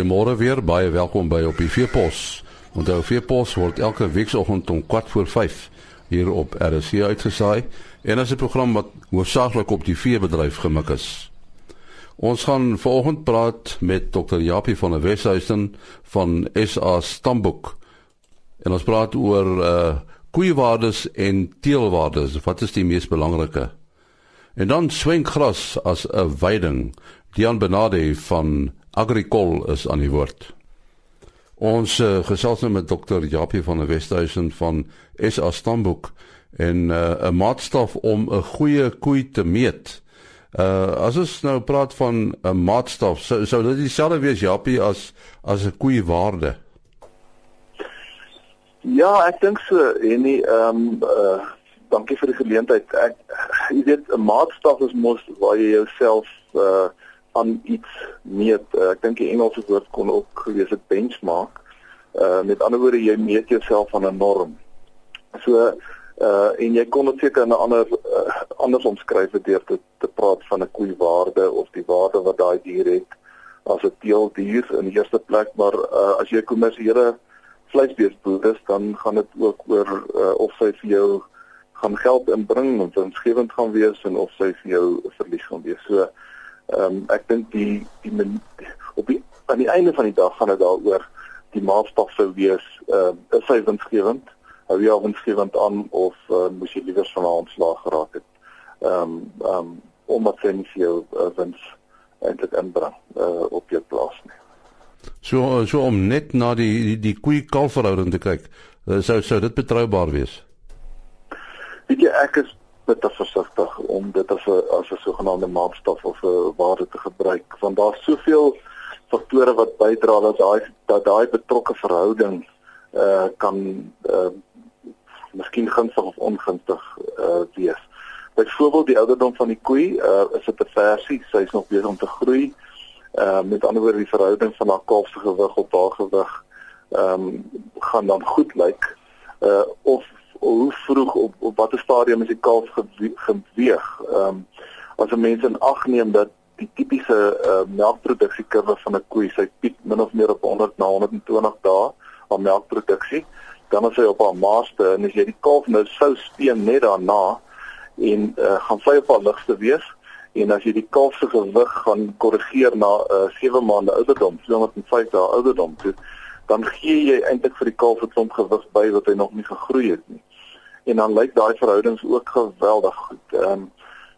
Goeiemôre weer, baie welkom by op die Veepos. Onthou Veepos word elke weekoggend om 4 voor 5 hier op RC uitgesaai en as 'n program wat hoofsaaklik op die veebedryf gemik is. Ons gaan vanoggend praat met Dr. Japie van der Weshuizen van SA Stamboek. En ons praat oor uh koeiwaardes en teelwaardes. Wat is die mees belangrike? En dan swenkgras as 'n veiding. Dian Benade van Agricol is aan die woord. Ons uh, gesels nou met dokter Japie van der Westhuizen van SA Stamboek en uh, 'n uh, maatstaf om 'n goeie koei te meet. Uh as ons nou praat van 'n maatstaf, sou sou dit dieselfde wees Japie as as 'n koei waarde. Ja, ek dink so en nie ehm um, uh dankie vir die geleentheid. Ek jy weet 'n maatstaf is mos waar jy jouself uh aan iets meet. Uh, ek dink die Engelse woord kon ook gewees het benchmark. Uh met ander woorde jy meet jouself aan 'n norm. So uh en jy kon dit seker in 'n ander uh, anders omskryf deur te, te praat van 'n koei waarde of die waarde wat daai dier het as 'n teeldier in die eerste plek, maar uh as jy kommersiële vleisbeesboer is, dan gaan dit ook oor uh, of sy vir jou gaan geld inbring of winsgewend gaan wees en of sy vir jou verlies gaan wees. So Ehm um, ek dink die die min, op die aan die einde van die dag gaan dit daaroor die maatstaf sou wees ehm uh, is hy winsgewend? Hou jy al winsgewend aan of uh, moes jy liewer van 'n aanslag geraak het? Ehm um, ehm um, omdat jy nie jou uh, wins eintlik inbring uh, op jou plaas nie. So so om net na die die, die koei kalf verhouding te kyk, uh, sou sou dit betroubaar wees. Weet jy ek is bitter versigtig om dit as 'n as 'n sogenaamde maatstaf of 'n waarde te gebruik want daar's soveel faktore wat bydra dat daai dat daai betrokke verhouding uh kan uh miskien gunstig of ongunstig uh wees. Byvoorbeeld die ouderdom van die koei, uh is dit 'n versie, sy is nog besig om te groei. Uh met ander woorde die verhouding van haar kalf se gewig op haar gewig ehm um, gaan dan goed lyk. Uh of hoe vroeg op op watter stadium is die kalf geweeg. Ehm um, as 'n mens in ag neem dat die tipiese uh, melkproduksiekurwe van 'n koei sy piek min of meer op 100 na 120 dae van melkproduksie, dan as hy op haar maaste en as jy die kalf nou sou speen net daarna en uh, gaan sy op haar ligste wees en as jy die kalf se gewig gaan korrigeer na uh, 7 maande ouderdom, 205 dae ouderdom, toe, dan gee jy eintlik vir die kalf 'n klomp gewig by wat hy nog nie gegroei het nie en dan lyk daai verhoudings ook geweldig goed. Ehm um,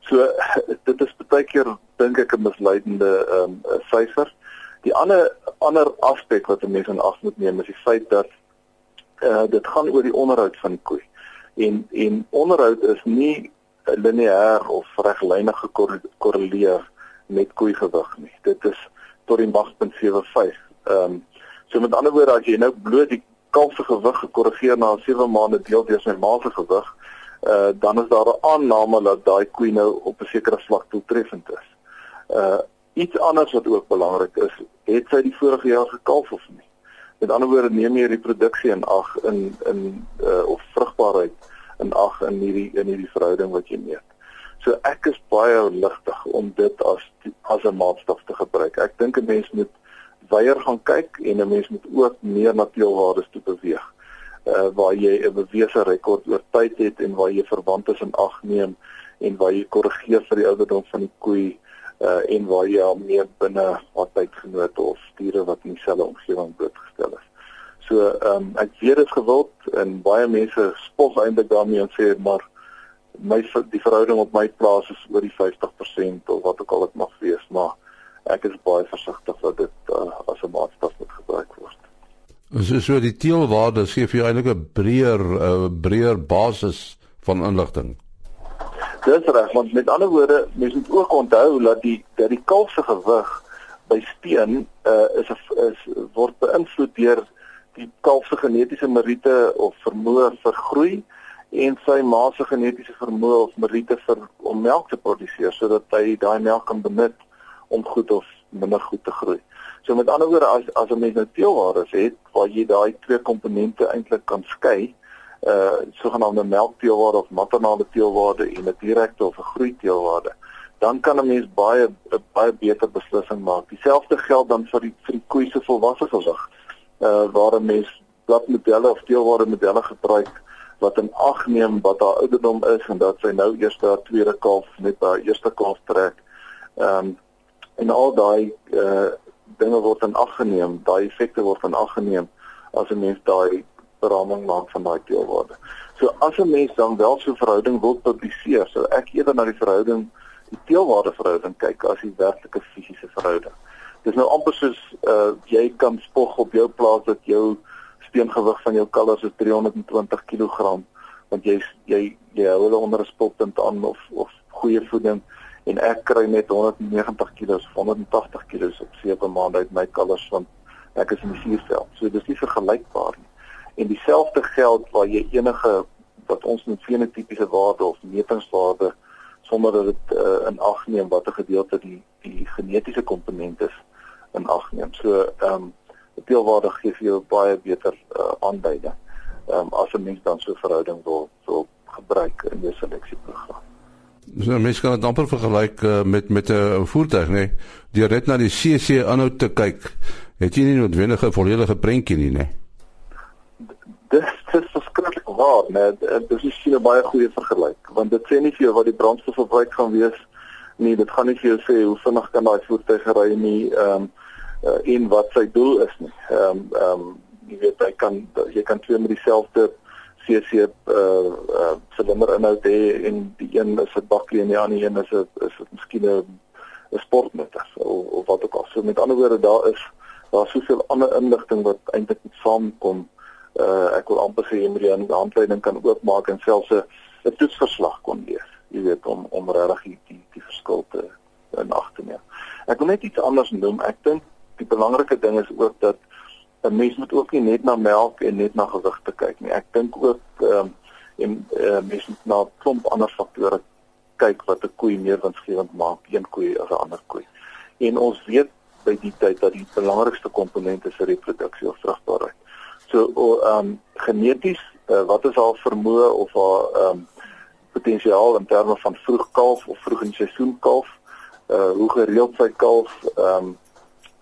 so dit is baie keer dink ek 'n misleidende ehm um, syfer. Die ander ander aspek wat 'n mens in ag moet neem is die feit dat eh uh, dit gaan oor die onderhoud van die koei. En en onderhoud is nie lineêr of reglynig gekorreleer met koei gewig nie. Dit is tot die mag.75. Ehm um, so met ander woorde as jy nou bloot die kalf se gewig gekorrigeer na 7 maande deel deur sy ma se gewig, uh dan is daar 'n aanname dat daai koe nou op 'n sekere vlak doeltreffend is. Uh iets anders wat ook belangrik is, het sy die vorige jaar gekalf of nie? Met ander woorde, neem jy reproduksie in ag in in uh of vrugbaarheid in ag in hierdie in hierdie verhouding wat jy meet. So ek is baie ligtig om dit as as 'n maatstaf te gebruik. Ek dink 'n mens moet weier gaan kyk en 'n mens moet ook meer na teelwaardes toe beweeg. Uh waar jy 'n bewese rekord oor tyd het en waar jy verwantes in ag neem en waar jy korrigeer vir die ouderdom van die koei uh en waar jy al meer binne wat tydgenote of stiere wat in dieselfde omgewing blootgestel is. So ehm um, ek weet dit gewild en baie mense spog eintlik daarmee en sê maar my die verhouding op my plaas is oor die 50% of wat ook al dit mag wees, maar ek is baie versigtig dat dit uh, as 'n maatstaf moet gebruik word. So so die teelwaarde gee vir jou eintlik 'n breër uh, breër basis van inligting. Dis reg, want met ander woorde, mens moet ook onthou dat die dat die kalf se gewig by steen uh, is is word beïnvloed deur die kalf se genetiese meriete of vermoë vir groei en sy ma se genetiese vermoë of meriete vir om melk te produseer sodat hy daai melk kan benut om goed of minder goed te groei. So met ander woorde as as 'n mens nou teelwaardes het waar jy daai twee komponente eintlik kan skei, uh sogenaamde melkteelwaarde of maternale teelwaarde en 'n direkte of 'n groeiteelwaarde, dan kan 'n mens baie baie beter beslissing maak. Dieselfde geld dan vir die vir die koei se volwasse gewig. Uh waar 'n mens bladmodelle of teelware modelle gebruik wat in ag neem wat haar ouderdom is en dat sy nou eers haar tweede kalf met haar eerste kalf trek. Ehm um, en al daai uh dinge word in ag geneem, daai effekte word in ag geneem as 'n mens daai beraming maak van daai teelwaarde. So as 'n mens dan wel so 'n verhouding wil publiseer, sou ek eerder na die verhouding die teelwaarde verhouding kyk as die werklike fisiese verhouding. Dis nou amper soos uh jy kan spog op jou plaas dat jou steengewig van jou kalvers is 320 kg want jy jy jy hou hulle onder 'n spotpunt aan of of goeie voeding en ek kry net 190 kg of 180 kg op 7 maande uit my kalvers want ek is in die suurveld. So dis nie vergelykbaar nie. En dieselfde geld waar jy enige wat ons noem fenotipiese waarde of metingswaarde sonder dat dit uh, in ag neem watter gedeelte die die genetiese komponent is in ag neem. So ehm um, deelwaarde gee vir jou baie beter uh, aanduiding. Ehm um, as 'n mens dan so 'n verhouding wil wil gebruik in jou seleksieprogram. So mens kan dit amper vergelyk uh, met met 'n voertuig, nê? Nee? Deur net na die CC aanhou te kyk, het jy nie noodwendig 'n volledige prentjie nie, nê? Dis dis verskriklik waar, né? Dit is 'n baie goeie vergelyk, want dit sê nie vir jou wat die brandstofverbruik gaan wees nie. Dit gaan nie vir jou sê hoe vinnig kan daai voertuig ry nie, ehm um, uh, en wat sy doel is nie. Ehm um, ehm um, jy weet jy kan jy kan twee met dieselfde CC uh uh silinder inhoud hê en die een is 'n bakkie en die ander een is 'n is miskien 'n 'n sportmotor of, of wat ook al. So met ander woorde daar is daar soveel ander inligting wat eintlik met saamkom. Uh ek wil amper sê jy moet die handleiding kan oopmaak en selfs 'n 'n toetsverslag kon lees. Jy weet om om regtig die, die die verskil te in ag te neem. Ek wil net iets anders noem. Ek dink die belangrike ding is ook dat 'n mens moet ook nie net na melk en net na gewig te kyk nie. Ek dink ook ehm um, en uh, mens moet na 'n klomp ander faktore kyk wat 'n koei meer winsgewend maak, een koei as 'n ander koei. En ons weet by die tyd dat die belangrikste komponent is reproduksie of vrugbaarheid. So ehm um, geneties, uh, wat is haar vermoë of haar ehm um, potensiaal in terme van vroeg kalf of vroeg in seisoen kalf? Uh hoe gereeld sy kalf ehm um,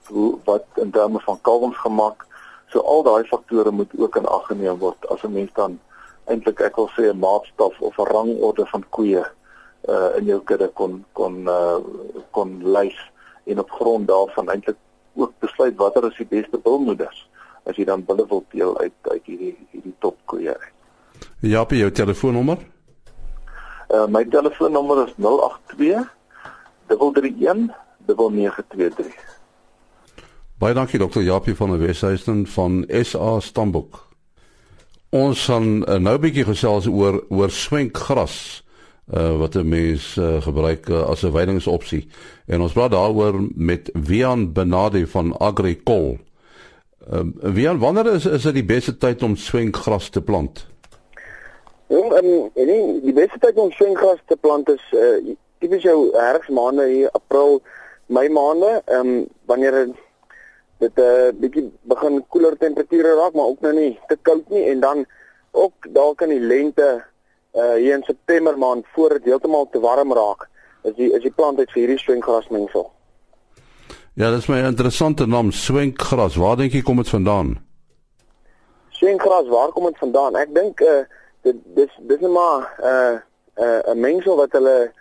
hoe wat in terme van kalwingsgemak So al daai faktore moet ook in ag geneem word as 'n mens dan eintlik ek wil sê 'n maatstaf of 'n rangorde van koeie uh in jou kudde kon kon uh kon lys en op grond daarvan eintlik ook besluit watter is die beste bulmoeders as jy dan bulle wil teel uit uit hierdie hierdie top koeie uit. Ja, op jou telefoonnommer? Uh my telefoonnommer is 082 331 9923. Baie dankie dokter Japie van der Weshuizen van SA Stambok. Ons gaan uh, nou 'n bietjie gesels oor oor swenkgras uh, wat 'n mens uh, gebruik uh, as 'n weidingsopsie. En ons praat daaroor met Wian Benade van Agricol. Uh, Wian, wanneer is is dit die beste tyd om swenkgras te plant? Jong, um, nee, die beste tyd om swenkgras te plant is uh, tipies jou herfsmaande hier, April, Mei maande, ehm um, wanneer dit 'n uh, bietjie begin koeler temperature raak, maar ook nou nie te koud nie en dan ook dalk in die lente uh hier in September maand voor dit heeltemal te warm raak, is die is die plant uit vir hierdie swenggrasmengsel. Ja, dit is my interessante naam, swenggras. Waar dink jy kom dit vandaan? Swenggras, waar kom dit vandaan? Ek dink uh dit dis dis net maar uh 'n uh, mengsel wat hulle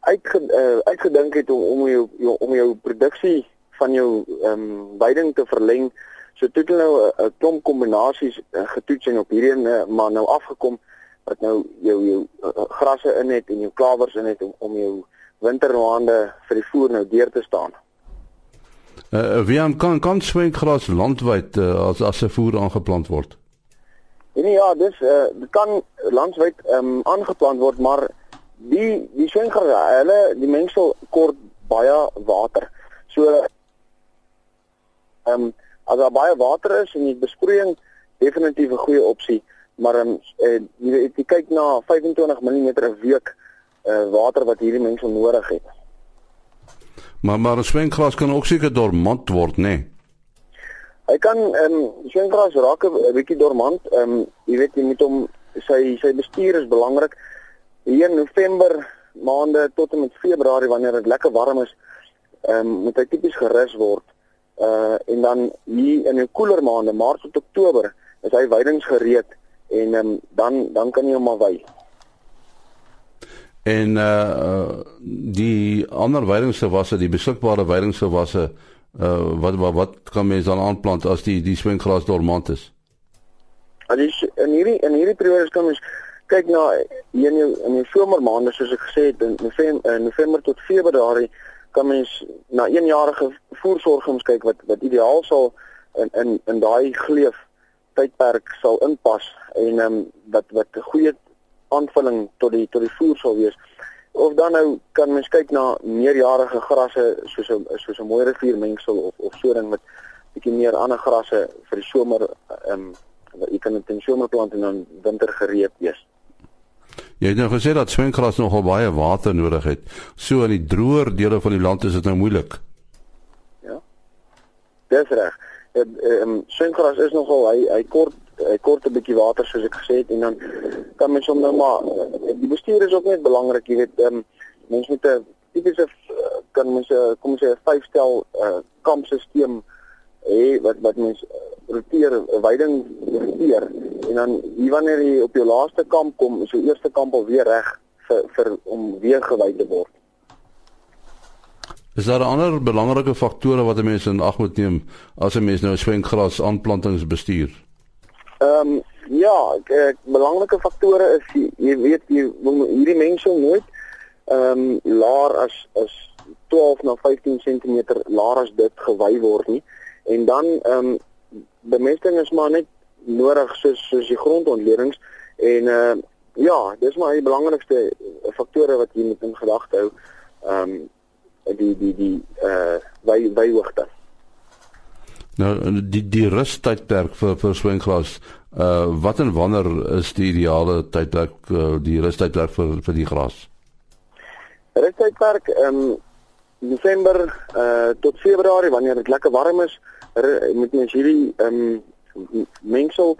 uitge, uh, uitgedink het om om jou, jou om jou produksie van jou ehm um, weiding te verleng. So toe het hulle nou 'n klomp kombinasies uh, getoets en op hierdie uh, maar nou afgekom wat nou jou jou uh, grasse in het en jou klawers in het om, om jou wintermaande vir die voer nou deur te staan. Uh, wie aan kan kan swengras landwyd uh, as as 'n voer aangeplant word? Nee ja, dis uh, dit kan landwyd ehm um, aangeplant word, maar die die swengras hulle die mengsel kort baie water. So Ehm um, as daar baie water is en die besproeiing definitief 'n goeie opsie, maar ehm um, jy, jy kyk na 25 mm 'n week uh, water wat hierdie mense nodig het. Maar maar 'n swengras kan ook seker dormant word, né? Nee? Hy kan ehm um, swengras raak 'n bietjie dormant. Ehm um, jy weet jy moet hom sy sy bestuur is belangrik. Hier in November maande tot en met Februarie wanneer dit lekker warm is, ehm um, moet hy tipies gerus word. Uh en dan hier in die koeler maande, Maart tot Oktober, is hy weidingsgereed en um, dan dan kan jy hom maar wy. En uh die ander weidingsgewasse, die beskikbare weidingsgewasse, uh wat wat wat kan mens dan aanplant as die die swinggras dormant is? Al is in hierdie in hierdie periode kan mens kyk na hier in die, in die somermaande soos ek gesê het in November, in November tot Februarie kan mens na eenjarige voersorgings kyk wat wat ideaal sal in in in daai gleef tydperk sal inpas en ehm um, wat wat 'n goeie aanvulling tot die tot die voer sal wees. Of dan nou kan mens kyk na meerjarige grasse soos 'n soos 'n mooi riviermengsel of of so ding met bietjie meer ander grasse vir die somer ehm um, jy kan dit in somer plant en dan winter gereed wees. Jy het nou gesê dat swengras nogal baie water nodig het. So in die droër dele van die land is dit nou moeilik. Ja. Dis reg. Ehm um, swengras is nogal hy hy kort hy kort 'n bietjie water soos ek gesê het en dan kan mens hom nou maar die bestuur is ook net belangrik, jy weet, ehm um, mens moet 'n tipiese kan mens kom ons sê 'n vyfstel uh, kampstelsel hê wat wat mens roteer weiding roteer en dan hier wanneer jy op jou laaste kamp kom is jou eerste kamp al weer reg vir vir om weer gewy te word. Is daar ander belangrike faktore wat 'n mens in ag moet neem as 'n mens nou swengras aanplantings bestuur? Ehm um, ja, ek, belangrike faktore is jy, jy weet jy hierdie mense nooit ehm um, laer as as 12 na 15 cm laer as dit gewy word nie. En dan ehm um, bemesting is maar net nodig soos soos die grondontledings en uh ja, dis maar die belangrikste faktore wat jy moet in gedagte hou. Ehm um, die die die uh wy wyhoogte. Nou die die rustydperk vir vir swengras uh wat en wanneer is die ideale tydperk uh, die rustydperk vir vir die gras? Rustydperk ehm um, Desember uh tot Februarie wanneer dit lekker warm is, moet mens hierdie ehm um, mengsel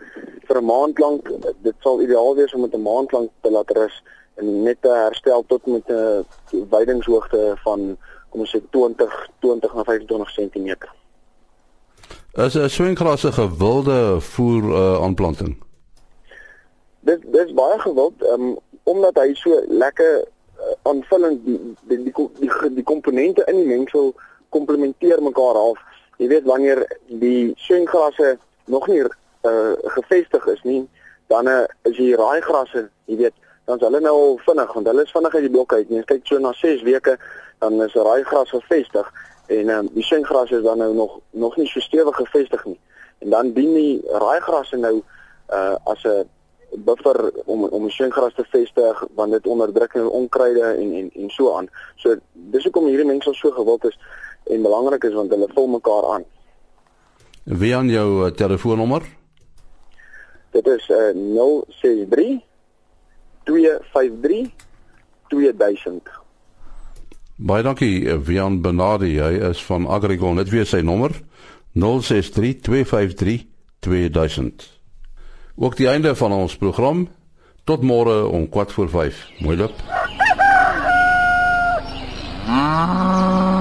vir 'n maand lank dit sal ideaal wees om met 'n maand lank te laat rus en net te herstel tot met 'n weidingshoogte van kom ons sê 20 20 na 25 cm. Is 'n swingkrasse gewilde voer uh, aanplanting? Dit dit is baie gewild um, omdat hy so lekker uh, aanvullend die die die die, die komponente in die mengsel komplementeer mekaar half jy weet wanneer die swinggrasse nog nie uh, gevestig is nie, dan uh, is die raaigrasse, jy weet, dan is hulle nou al vinnig want hulle is vinnig uit die blok uit. Jy kyk so na 6 weke dan is raaigras gevestig en um, die swinggrasse is dan nou nog nog nie so stewig gevestig nie. En dan dien die raaigrasse nou uh, as 'n buffer om om die swinggras te vestig want dit onderdruk en onkruide en en en so aan. So dis hoekom hierdie mense so gewild is en belangrik is want hulle vul mekaar aan. Wie aan jou uh, telefoonnommer? Dit is uh, 063 253 2000. Baie dankie Vian Benardi, hy is van Agricon. Dit weer sy nommer 063 253 2000. Ook die einde van ons program. Tot môre om 4 voor 5. Mooi loop. Oh.